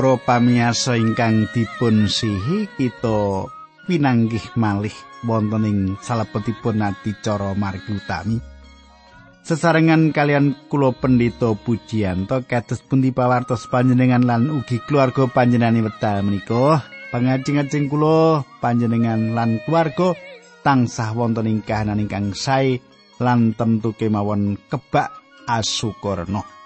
Para pamiyarsa ingkang dipun sihi kita pinanggih malih wonten ing salebetipun adicara margi utami. Sesarengan kalian kula pendeta Pujiyanto kados pundi pawartos panjenengan lan ugi keluarga panjenengan wekdal menika pangajeng-ajeng kula panjenengan lan keluarga tansah wonten ing kahanan ingkang sae lan tentu kemawon kebak asukurna.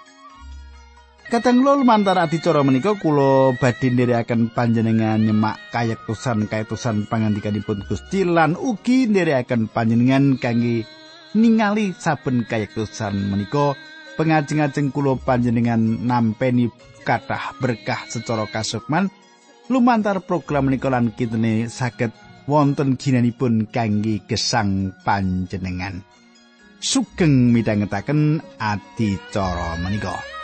Kadang kula lumantar adicara menika kula badhe nderekaken panjenengan nyemak kayektusan kayektusan pangandikanipun Gusti lan ugi nderekaken panjenengan kangge ningali saben kayektusan menika. Pengajeng-ajeng kula panjenengan nampeni kathah berkah secara kasukman. Lumantar program menika lan kitene saged wonten ginanipun kangge gesang panjenengan. Sugeng midhangetaken adicara menika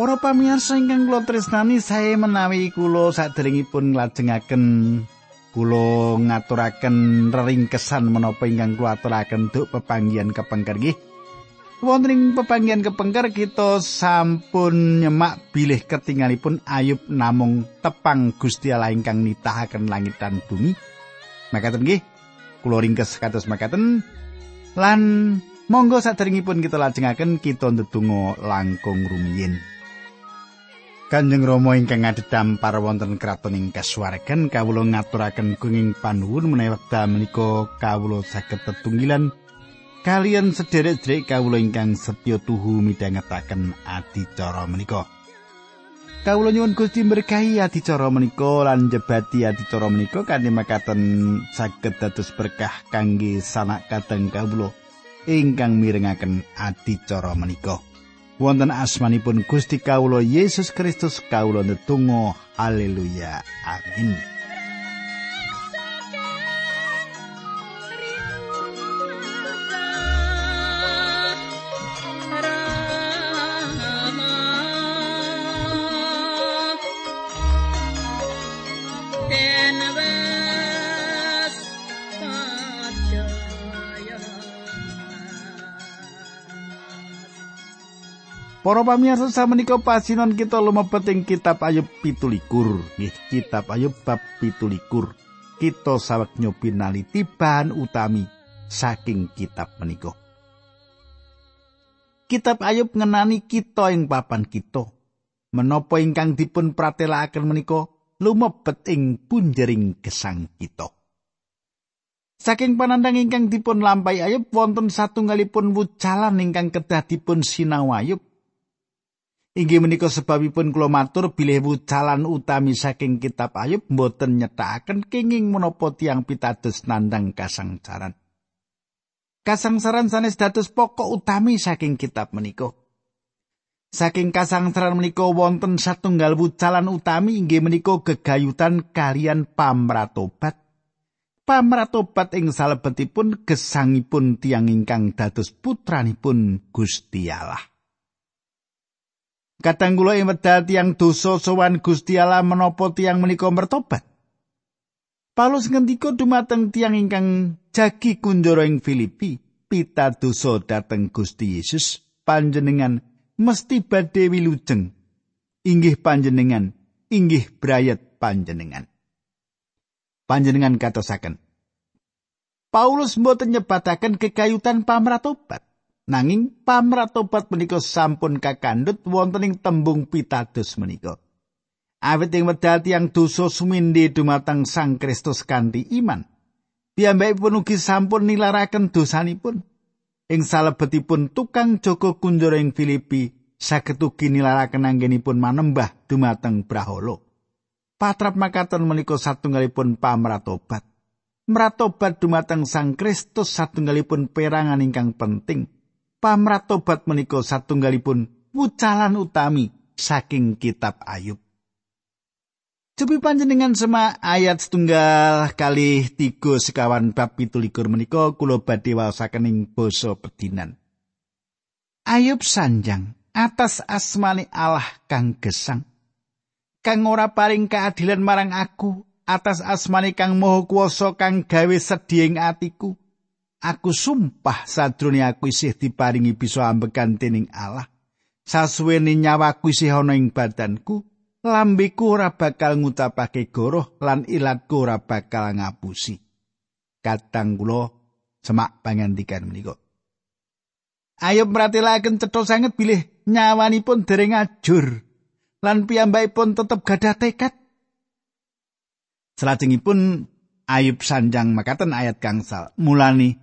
Para pamirsa ingkang kula tresnani sae menawi kula saderengipun nglajengaken kula ngaturaken reringkesan menapa ingkang kula aturaken duk pepanggihan kepengker nggih. Wonten ing pepanggihan kepengker kita sampun nyemak bilih ketinggalipun Ayub namung tepang Gusti Allah ingkang nitahaken langit dan bumi. Makaten nggih, kula ringkes kados makaten lan monggo saderengipun kita lajengaken kita ndedonga langkung rumiyin. Kanjeng Rama ingkang ngadhedham para wonten kraton ing kasuwargan kawula ngaturaken kuning panuwun menawi wekdal menika kawula saged tetunggilan kalian sederek-sederek kawula ingkang setya tuhu midhangetaken adicara menika. Kawula nyuwun Gusti berkahi adicara menika lan jebati adicara menika kanthi makaten saged dados berkah kangge sanak kadang kawula ingkang mirengaken adicara menika. Wonten asmanipun Gusti Kawula Yesus Kristus kawula netunggal haleluya. Amin Para pamirsa samenika pasinon kita lumebet ing kitab Ayub 17. Nggih, kitab Ayub bab 17. Kita saweg nyobi naliti bahan utami saking kitab menika. Kitab Ayub ngenani kita ing papan kita. Menapa ingkang dipun pratelakaken menika lumebet ing punjering gesang kita. Saking panandang ingkang dipun lampahi Ayub wonten satunggalipun wucalan ingkang kedah dipun sinau Ayub Inggih menika sebabipun kula matur bilih wucalan utami saking kitab Ayub mboten nyetakaken kenging menapa tiang pitados nandang kasangsaran. Kasangsaran sanes dados pokok utami saking kitab menika. Saking kasangsaran menika wonten satunggal wucalan utami inggih menika gegayutan kalian pamratobat. Pamratobat ing salebetipun gesangipun tiang ingkang dados putranipun Gusti Allah. Kadang kula ing wedal tiyang dosa sowan Gusti Allah menapa tiyang menika mertobat. Paulus ngendika dumateng tiyang ingkang jagi kunjara ing Filipi, pita dosa dhateng Gusti Yesus, panjenengan mesti badhe wilujeng. Inggih panjenengan, inggih brayat panjenengan. Panjenengan katosaken. Paulus mboten nyebataken kekayutan pamratobat. Nanging pamratobat menika sampun kakandhut wonten ing tembung pitados menika. Awit ing wedal tiyang dosa sumindhi dumateng Sang Kristus kanthi iman. Piyambakipun ugi sampun nilaraken dosanipun. Ing salebetipun tukang Joko kunjara ing Filipi saged ugi nilaraken anggenipun manembah dumateng Brahala. Patrap makaten menika satunggalipun pamratobat. Mratobat dumateng Sang Kristus satunggalipun perangan ingkang penting. Pamratobat menika satunggalipun wucalan utami saking kitab Ayub. Cobi panjenengan semak ayat setunggal kali tiga sekawan bab pitulikur menika kula badhe waosaken ing basa pedinan. Ayub sanjang atas asmane Allah kang gesang. Kang ora paring keadilan marang aku atas asmane kang maha kuwasa kang gawe sedhi ing atiku. Aku sumpah sadrone aku isih diparingi bisa ambekan dening Allah. Sasuwene nyawaku isih ana ing badanku, lambeku ora bakal ngutapake goroh lan ilatku ora bakal ngapusi. Kadang kula semak pangandikan menika. Ayo meratelaken cetha sanget bilih nyawanipun dereng ajur lan piyambakipun tetep gadah tekad. Salajengipun Ayub sanjang makaten ayat gangsal. Mulani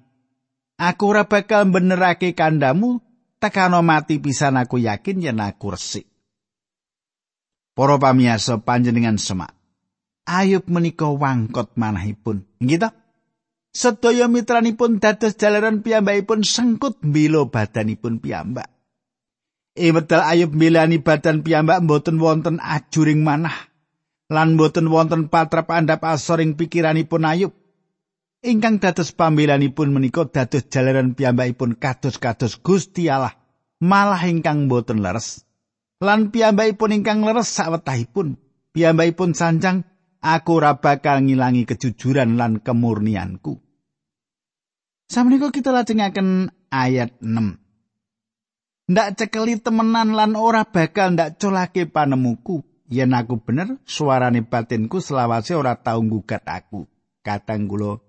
aku ora bakal benerake kandamu tekano mati pisan aku yakin yen aku resik. Para pamiyasa panjenengan semak. Ayub menika wangkot manahipun. Nggih Sedaya mitranipun dados jalaran piyambakipun sengkut mbilo badanipun piyambak. Ing wedal Ayub milani badan piyambak mboten wonten ajuring manah lan mboten wonten patrap andhap asoring pikiranipun Ayub. Ingkang dados pambelanipun menika dados jalaran piyambakipun kados-kados Gusti Allah malah ingkang mboten leres. lan piyambakipun ingkang leres sawetahipun piyambakipun sanjang aku ora bakal ngilangi kejujuran lan kemurnianku. Sameneika kita lajengaken ayat 6 Ndak cekeli temenan lan ora bakal ndak colake panemuku. Yen aku bener suarane batinku selawase ora tau nggugat aku. Katang kula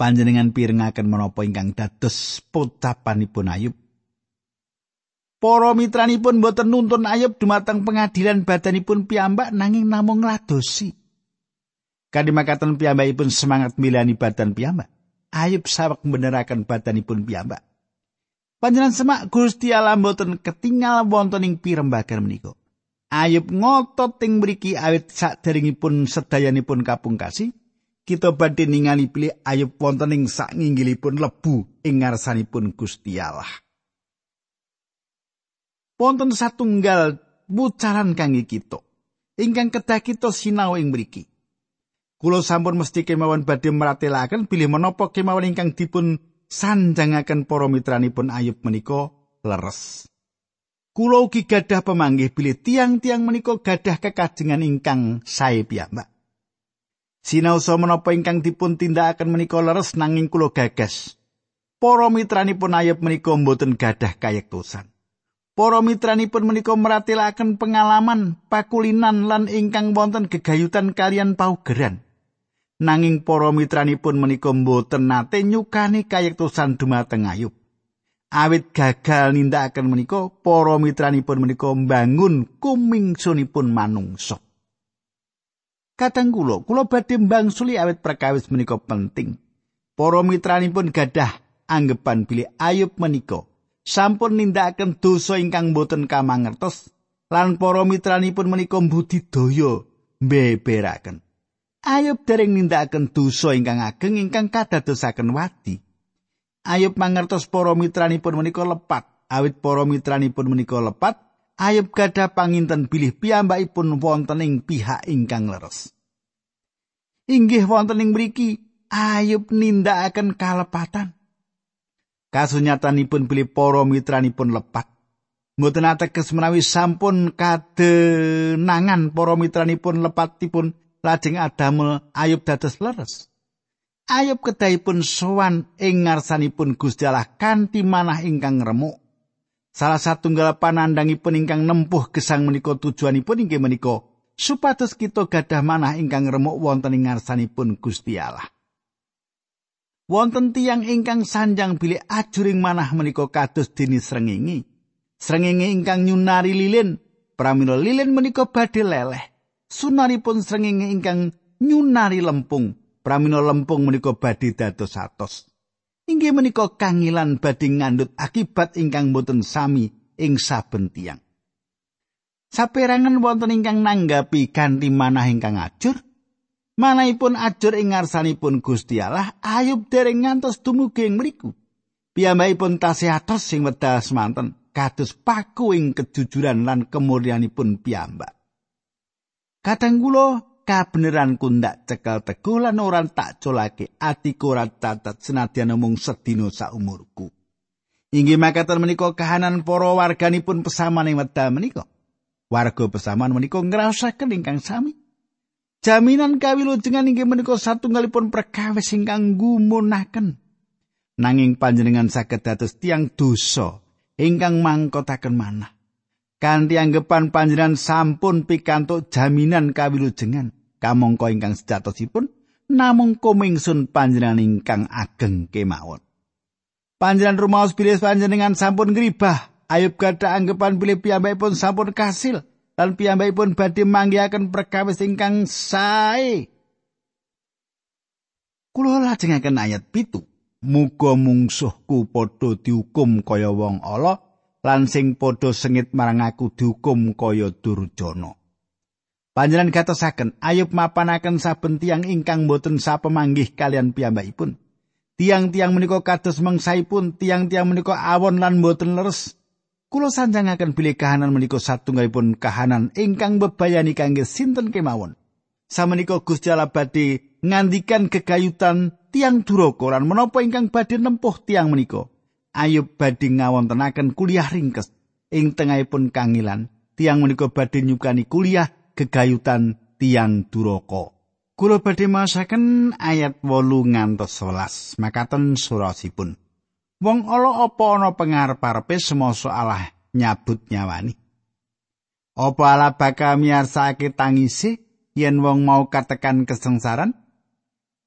panjenengan pirengaken menapa ingkang dados pocapanipun Ayub Para mitranipun boten nuntun Ayub dumateng pengadilan badanipun piyambak nanging namung ngladosi. Kadhi makaten piyambakipun semangat milani badan piyambak. Ayub sawek beneraken badanipun piyambak. Panjenengan semak Gusti Allah boten ketinggal wonten ing pirembagan menika. Ayub ngotot ing mriki awit saderengipun sedayanipun kapungkasi, kita badhe ningali pilih Ayub wonten ing sak nginggilipun lebu ing ngarsanipun Gusti Allah. wonten satunggal bucaran kangge kita. Ingkang kedah kita sinau ing mriki. Kula sampun mesti kemawon badhe meratelaken bilih menapa kemawon ingkang dipun sanjangaken para mitranipun ayub menika leres. Kula ugi gadah pemanggih bilih tiang-tiang menika gadah kekajengan ingkang sae piyambak sinau so menapa ingkang dipun tindakaken menika leres nanging kula gagas para mitranipun ayub menika mboten gadah kayektosan Para mitranipun menika meratelaken pengalaman pakulinan lan ingkang wonten gegayutan kalian paugeran. Nanging para mitranipun menika mboten nate nyukani kayektosan dumateng Ayub. Awit gagal nindakaken menika, para mitranipun menika mbangun kumingsunipun manungsa. Kadang kula, kula badhe mbangsuli awit perkawis menika penting. Para mitranipun gadah anggepan bilih Ayub menika sampun nindakaken dosa ingkang boten kamangertos lan para mitranipun menika budidaya mbeberaken. Ayub dereng nindakaken dosa ingkang ageng ingkang kadadosaken wadi. Ayub mangertos para mitranipun menika lepat, awit para mitranipun menika lepat, Ayub gadah panginten bilih piyambakipun wonten ing pihak ingkang leres. Inggih wonten ing mriki Ayub nindakaken kalepatan. kasunyatanipun pilih para mitranipun lepat. Mboten ateges menawi sampun kadenangan para mitranipun lepatipun lajeng adamel Ayub dados leres. Ayub kedahipun sowan ing ngarsanipun Gusti Allah kanthi manah ingkang remuk. Salah satunggal panandangipun ingkang nempuh gesang menika tujuanipun inggih menika supados kita gadah manah ingkang remuk wonten ing ngarsanipun Gusti Allah. wonten tiang ingkang sanjang bilih ajuring manah menika kados dene srengenge. Srengenge ingkang nyunari lilin, pramila lilin menika badhe leleh. Sunaripun srengenge ingkang nyunari lempung, pramila lempung menika badhe dados atos. Inggih menika kangilan badhe ngandut akibat ingkang boten sami ing saben tiang. Saperangan wonten ingkang nanggapi kanthi manah ingkang ajur, Manahipun ajur ing ngarsanipun Gusti Allah, Ayub dereng ngantos dumugi ing mriku. Piyambakipun tasih atos sing wedal semanten kados paku ing kejujuran lan kemurnianipun piyambak. Kadang kula kabeneran kundak cekel teguh lan ora tak colake atiku ora cacat senadyan mung sedina saumurku. Inggih makaten menika kahanan para warganipun pesaman ing wedal menika. Warga pesaman menika ngrasakaken ingkang sami. Jaminan kawilujengan inggih menika satunggalipun perkawis ingkang gumunaken. Nanging panjenengan saged dados tiang dosa ingkang mangkotaken manah. kanthi anggapan panjenengan sampun pikantuk jaminan kawilujengan kamangka ingkang sejatosipun namung kumingsun panjenengan ingkang ageng kemawon. Panjenengan rumaos bilih panjenengan sampun ngribah ayub gada anggapan bilih piyambakipun sampun kasil lan piyambakipun badhe manggihaken perkawis ingkang sae. Kula lajengaken ayat pitu. Muga mungsuhku padha dihukum kaya wong Allah lan sing padha sengit marang aku dihukum kaya durjana. Panjenengan gatosaken ayub mapanaken saben tiang ingkang boten sapemanggih kalian piyambakipun. Tiang-tiang menika kados mengsaipun, tiang-tiang menika awon lan boten leres. Kulo sanjangaken bilih kahanan menika satunggalipun kahanan ingkang bebayani kangge sinten kemawon. Samenika Gusti Allah badhe ngandikan kegayutan tiang duraka lan menapa ingkang badhe nempuh tiang menika. Ayub badhe ngawontenaken kuliah ringkes ing tengahipun kangilan tiang menika badhe nyukani kuliah gegayutan tiang duraka. Kula badhe masaken ayat 8 ngantos 11 makaten surasipun. Wong ala apa ana pangarep-arepe semasa Allah nyabut nyawani? Apa Allah bakal miyarsake tangisi yen wong mau katekan kesengsaran?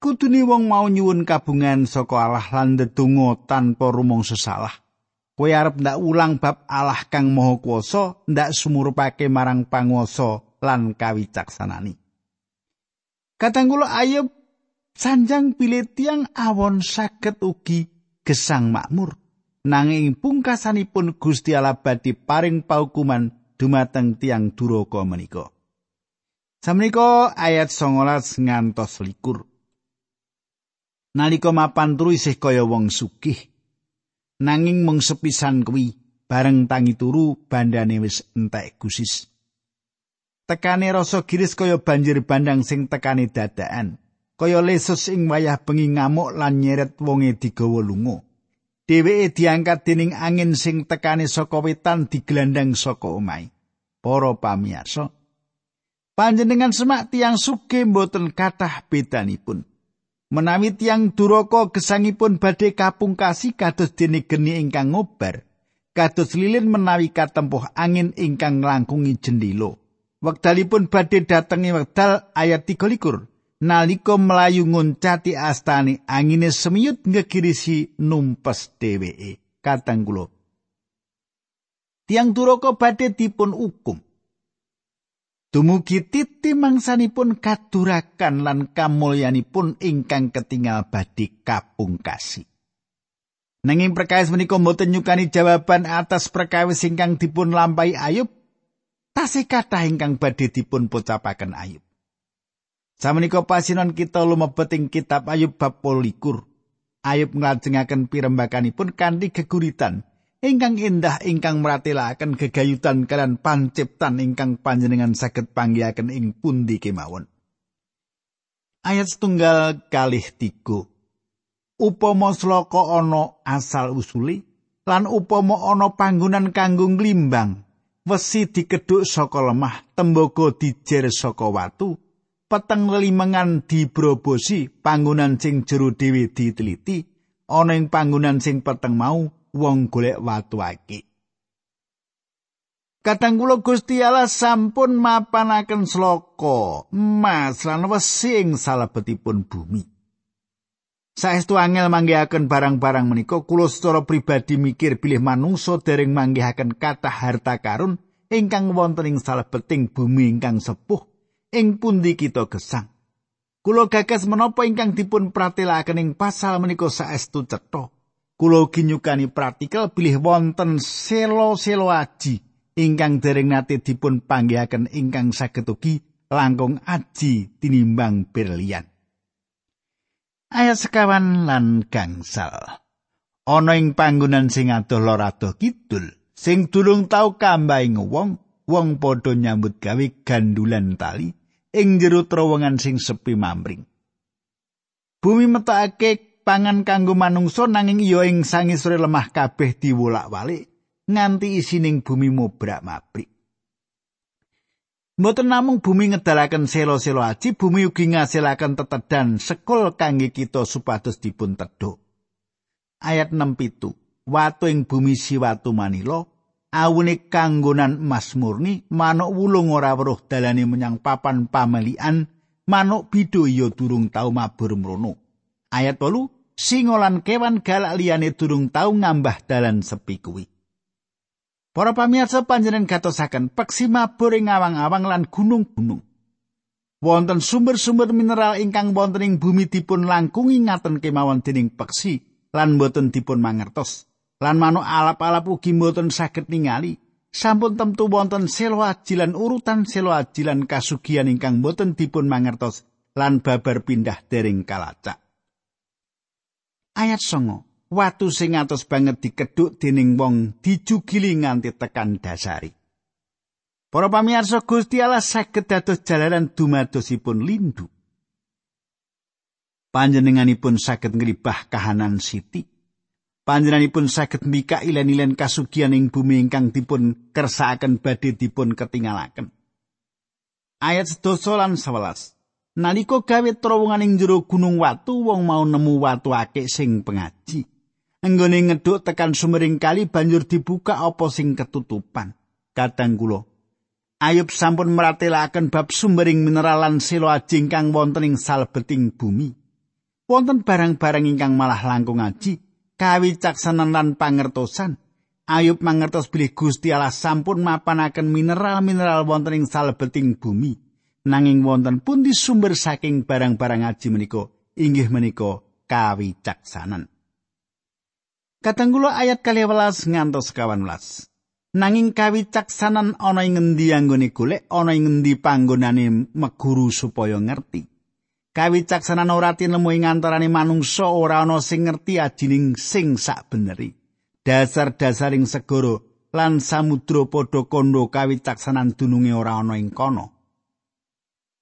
kudune wong mau nyuwun kabungan saka Allah lan ndedonga tanpa rumangsa salah. Kowe arep ndak ulang bab Allah kang Maha Kuwasa, ndak sumurupake marang panguwasa lan kawicaksanani. Katanggula ayub sanjang pilih tiang awon saged ugi gesang makmur. Nanging pungkasanipun Gusti Allah badhe paring paukuman dumateng tiang duraka menika. Samenika ayat 19 ngantos likur. nalika mapan turu isih kaya wong sugih nanging mung sepisan kuwi bareng tangi turu bandane wis entek gusis tekane rasa giris kaya banjir bandang sing tekane dadakan. Kaya lesus ing wayah bengi ngamuk lan nyeret wonge digawa lunga. Dheweke diangkat dening angin sing tekane saka wetan digelandang saka omahe. Para pamirsa panjenengan semak tiang sugih mboten kathah bedanipun. Menawi tiang duraka gesangipun badhe kapungkasi kados dene geni ingkang ngobar kados lilin menawi katempuh angin ingkang nglangkungi jendela wekdalipun badhe datengi wekdal ayat 23 nalika melayu nguncati astane angine semiyut ngegirisi numpes dheweke katang kula tiang duraka badhe dipun hukum Dumugi titi mangsanipun kadurakan lan kamulyanipun ingkang ketinggal badhe kapungkasi. Nanging perkawis menika mboten nyukani jawaban atas perkawis ingkang dipun lampahi Ayub. Tasih kathah ingkang badhe dipun pocapaken Ayub. Samenika pasinon kita lumebet ing kitab Ayub bab 12. Ayub nglajengaken pirembakanipun kanthi geguritan ingkang indah ingkang meratelaken gegayutan kalian panciptan ingkang panjenengan saged panggihaken ing pundi kemawon. Ayat setunggal kalih tiga. Upama sloka ana asal usuli lan upama ana panggonan kanggo glimbang, wesi dikedhuk saka lemah, tembaga dijer saka watu, peteng lelimengan dibrobosi, panggonan sing jero dhewe diteliti, ana ing panggonan sing peteng mau wong golek watu akeh. Kadang kula Gusti Allah sampun mapanaken sloka emas lan wesi ing salebetipun bumi. Saestu angel manggihaken barang-barang menika kula secara pribadi mikir bilih manungsa dereng manggihaken kathah harta karun ingkang wonten ing salebeting bumi ingkang sepuh ing pundi kita gesang. Kula gagas menapa ingkang dipun pratelaken ing pasal menika saestu cetha. kula ginyukani praktikal bilih wonten selo-selo aji ingkang dereng nate dipun panggihaken ingkang saged ugi langkung aji tinimbang berlian. Ayat sekawan lan gangsal. Ana ing panggonan sing adoh lor adoh kidul, sing durung tau kambaing wong, wong padha nyambut gawe gandulan tali, ing jero terowongan sing sepi mamring. Bumi metake pangan kanggo manungsa nanging iya ing sangisore lemah kabeh diwolak-walik nganti isining bumi mobrak-mabrik. Mboten namung bumi ngedalaken selo-selo aji, bumi ugi ngasilaken tetedan sekul kangge kita supados dipun tedhok. Ayat 6 pitu. Watu ing bumi si watu manila, awune kanggonan emas murni, manuk wulung ora weruh dalane menyang papan pamelian, manuk bido ya durung tau mabur mrono. Ayat 8. Singolan kewan galak liyane durung tau ngambah dalan sepi kuwi. Para pamirsa panjenengan gatosaken peksi mabur ing awang-awang lan gunung-gunung. Wonten sumber-sumber mineral ingkang wonten ing bumi dipun langkungi ngaten kemawon dening peksi lan boten dipun mangertos. Lan manuk alap-alap ugi boten saged ningali. Sampun temtu wonten selo ajilan urutan selo ajilan kasugian ingkang boten dipun mangertos lan babar pindah dering kalacak. Ayat songo. Watu sing atos banget dikeduk dening wong dijugili nganti tekan dasari. Para pamirsa Gusti Allah saged dados jalaran dumadosipun lindu. Panjenenganipun saged ngribah kahanan siti. Panjenenganipun saged mbika ilen-ilen kasugian ing bumi ingkang dipun kersakaken badhe dipun ketinggalaken. Ayat 12 lan 11. Nalika gawe terowongan ing jero gunung watu wong mau nemu watu akeh sing pengaji. Enggone ngeduk tekan sumering kali banjur dibuka apa sing ketutupan. Kadang kula Ayub sampun meratelaken bab sumbering mineral lan selo aji ingkang wonten ing salbeting bumi. Wonten barang-barang ingkang malah langkung aji, kawicaksanan lan pangertosan. Ayub mangertos bilih Gusti Allah sampun mapanaken mineral-mineral wonten ing salbeting bumi. Nanging wonten pun di sumber saking barang-barang aji menika inggih menika kawicaksanan. Katanggulo ayat kali welas ngantos kawan welas. Nanging kawicaksanan ana ing ngendi anggone golek, ana ing ngendi panggonane meguru supaya ngerti. Kawicaksanan ora tinemu ing antarané manungsa ora ana sing ngerti ajining sing sak beneri. Dasar-dasaring segoro lan samudra padha kondo kawicaksanan dununge ora ana ing kono.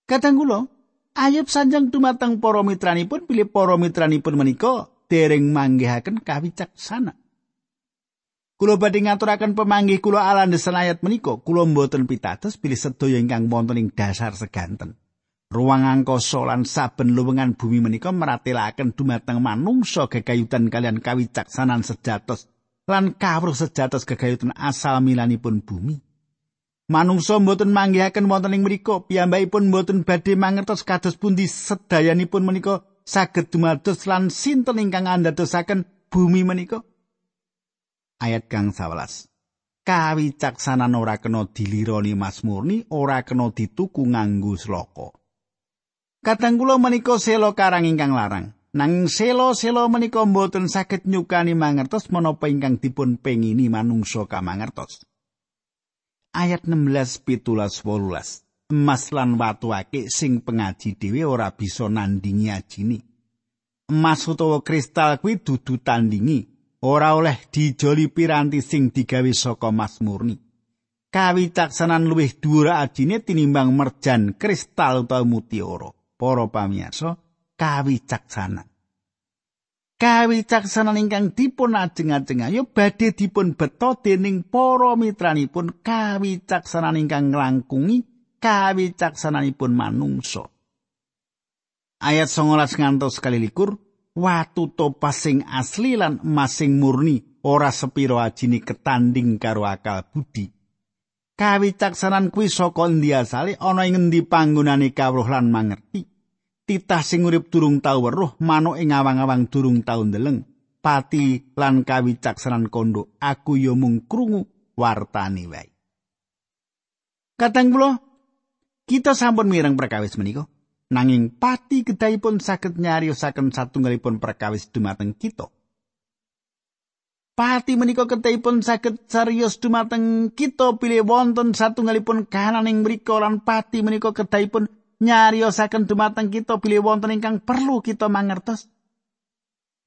Katanggulo, Ayub sanjang dumateng para mitranipun pilih para mitranipun menika dereng manggihaken kawicaksana. Kulo badhe ngaturaken pemanggih kula alandesan ayat menika, kula mboten pitados pilih sedaya ingkang wonten ing dasar seganten. Ruang angkasa lan saben luwengan bumi menika meratelaken dumateng manungsa gegayutan kalian kawicaksanan sejatos lan kawruh sejatos gegayutan asal milanipun bumi. Manungsa mboten manggihaken wonten ing mriku, piyambakipun mboten badhe mangertos kados pundi sedayanipun menika saged dumados lan sinten ingkang andadosaken bumi menika? Ayat kang 11. Kawicaksanan ora kena dilironi Mas Murni, ora kena dituku nganggo sloka. Kadang kula menika selo karang ingkang larang. Nanging selo-selo menika mboten saged nyukani mangertos menapa ingkang dipun pengini manungsa kamangertos. Ayat 16 pitulas wolulas. Emas lan watu akeh sing pengaji dhewe ora bisa nandingi ajine. Emas utawa kristal kuwi dudu tandingi, ora oleh dijoli piranti sing digawe saka emas murni. Kawicaksanan luwih dhuwur ajine tinimbang merjan, kristal utawa mutiara. Para pamirsa, kawicaksanan. Kawicaksanan ingkang dipun ajeng-ajeng ayo badhe dipun beto dening para mitranipun kawicaksanan ingkang nglangkungi kawicaksananipun manungsa. Ayat 19 ngantos kali likur, watu topas sing asli lan emas sing murni ora sepiro ajine ketanding karo akal budi. Kawicaksanan kuwi saka endi asale ana ing endi panggonane kawruh lan mangerti. Titah sing urip durung tau weruh manuk ing awang-awang durung tau ndeleng. Pati lan kawicaksanan kondo aku ya mung krungu wartani wae. Katang kula Kita sampun mireng perkawis menika. Nanging pati kedahipun saged nyariosaken satunggalipun perkawis dumateng kita. Pati menika kedahipun saged serius dumateng kita pilih wonten satunggalipun kahanan ing mriku lan pati menika kedahipun nyariosaken dumateng kita pilih wonten ingkang perlu kita mangertos.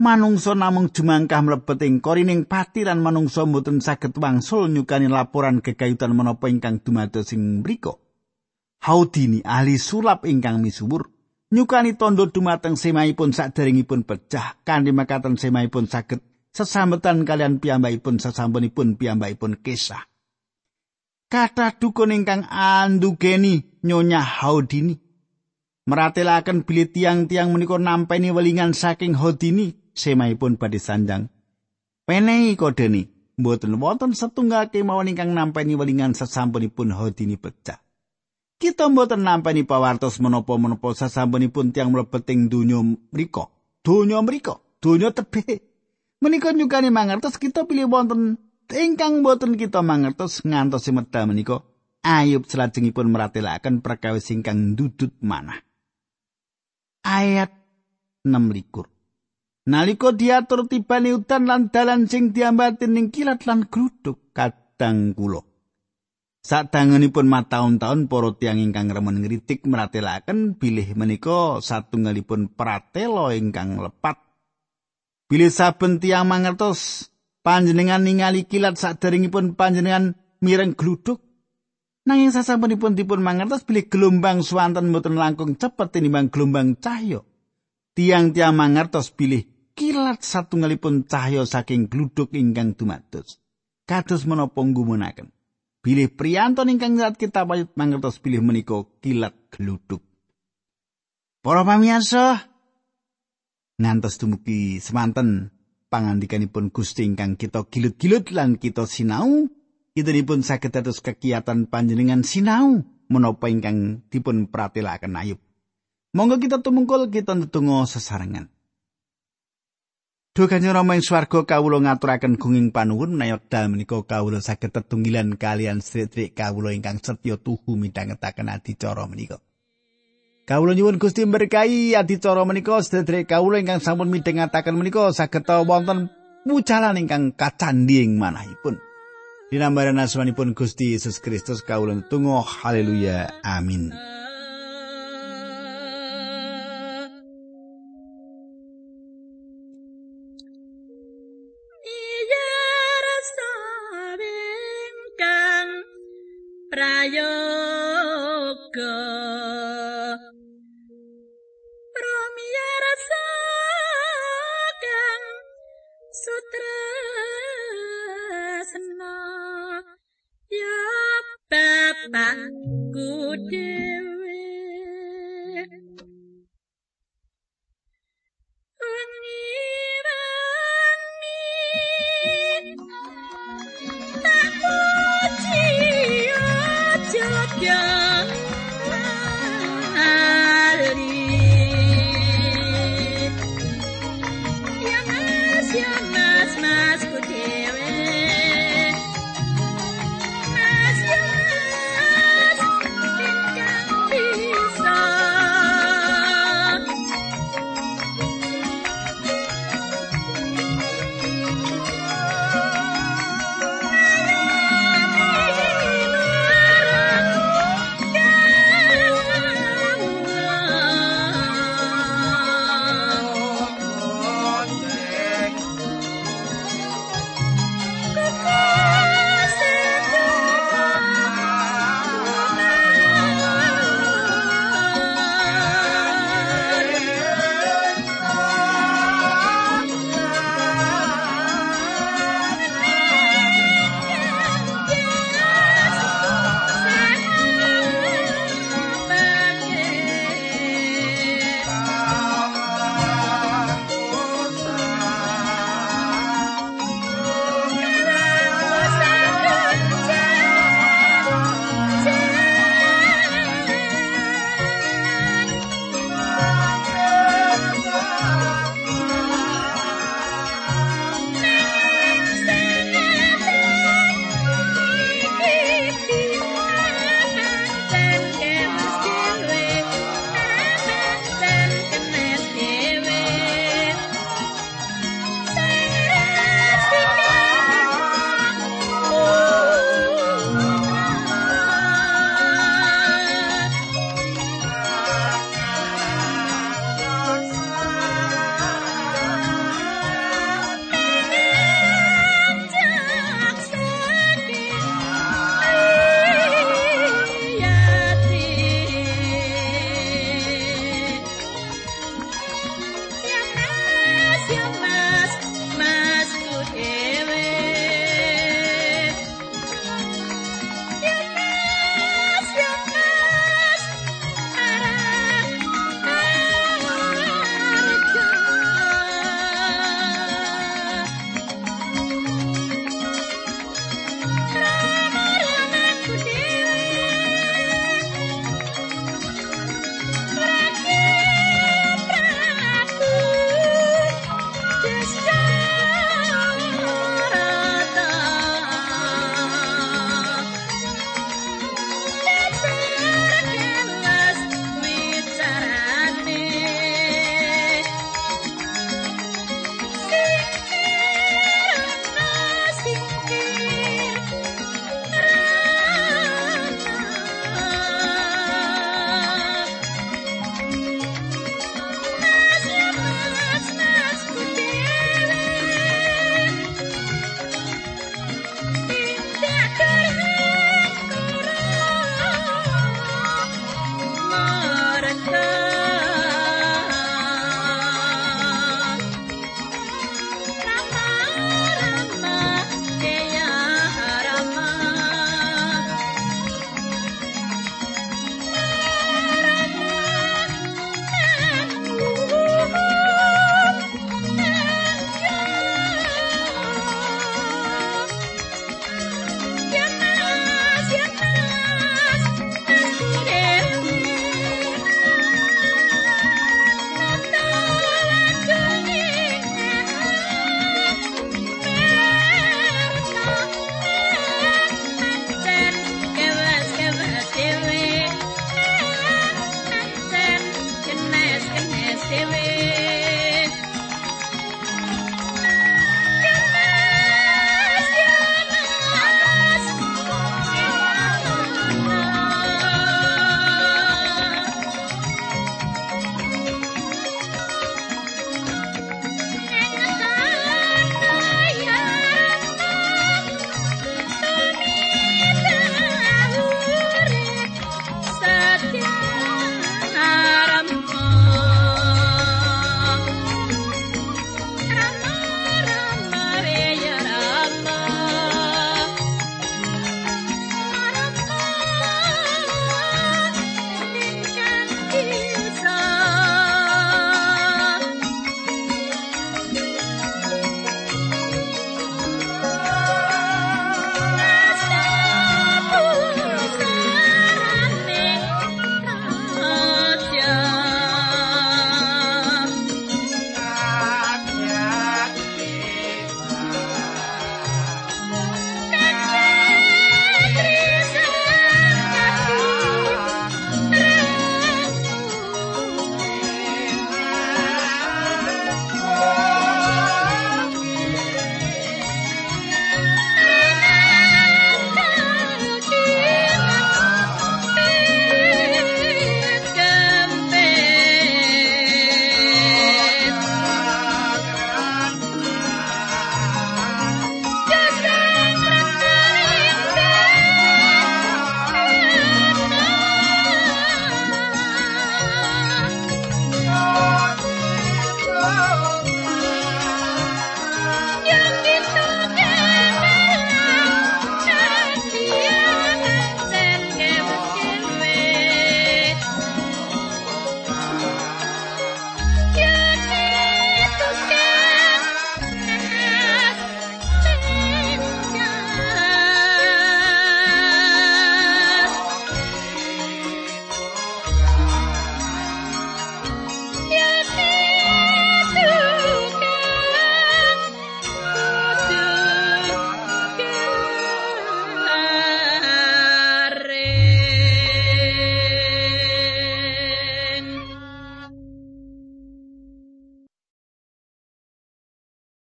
Manungsa namung jumangkah mlebet ing korining pati lan manungsa mboten saged wangsul nyukani laporan kekayutan menapa ingkang dumados ing mriku. Haudini ahli sulap ingkang misuwur nyukani tondo dumateng semaipun saderengipun pecah kanthi makaten semaipun saged sesambetan kalian piyambakipun sesampunipun piyambakipun kisah. Kata dukun ingkang andugeni nyonya Haudini meratelaken bilih tiang-tiang menika nampeni welingan saking Haudini semaipun badhe sanjang. Penehi kodeni mboten wonten setunggal kemawon ingkang nampeni welingan sesampunipun Haudini pecah. Kita mboten nampani pawartos menapa-menapa sasampunipun tiang mlebeting donya mriku. Donya mriku, donya tebih. Menika nyukani mangertos kita pilih wonten ingkang mboten kita mangertos ngantos medal menika Ayub selajengipun meratelaken perkawis ingkang dudut manah. Ayat 6 likur. Naliko diatur tibane udan lan dalan sing diambatin ning kilat lan gruduk kadang kula. Sadangunipun mataun-taun para tiyang ingkang remen ngritik meratelaken bilih menika satunggalipun pratela ingkang lepat. Bilih saben tiyang mangertos panjenengan ningali kilat saderengipun panjenengan mireng gluduk. Nanging sasampunipun dipun mangertos bilih gelombang swanten mboten langkung cepet tinimbang gelombang cahya. Tiang-tiang mangertos bilih kilat satunggalipun cahya saking gluduk ingkang dumados. Kados menapa nggumunaken. Bilih priyanton ingkang saat kita payut mangertos bilih menika kilat gluduk. Para pamirsa, ngantos dumugi semanten pangandikanipun Gusti ingkang kita gilut-gilut lan kita sinau, idunipun saged dados kegiatan panjenengan sinau menapa ingkang dipun pratelaken ayub. Monggo kita tumungkul kita ndedonga sesarengan. Duh Kanjeng Rama ing swarga kawula ngaturaken gunging panuwun menawi dal menika kawula saged tetunggilan kalian sedherek kawula ingkang setya tuhu midhangetaken adicara menika. Kawula nyuwun Gusti berkahi adicara menika sedherek kawula ingkang sampun midhangetaken menika saged wonten pucalan ingkang kacandhi ing manahipun. Dinambaran asmanipun Gusti Yesus Kristus kawula tunggu haleluya amin.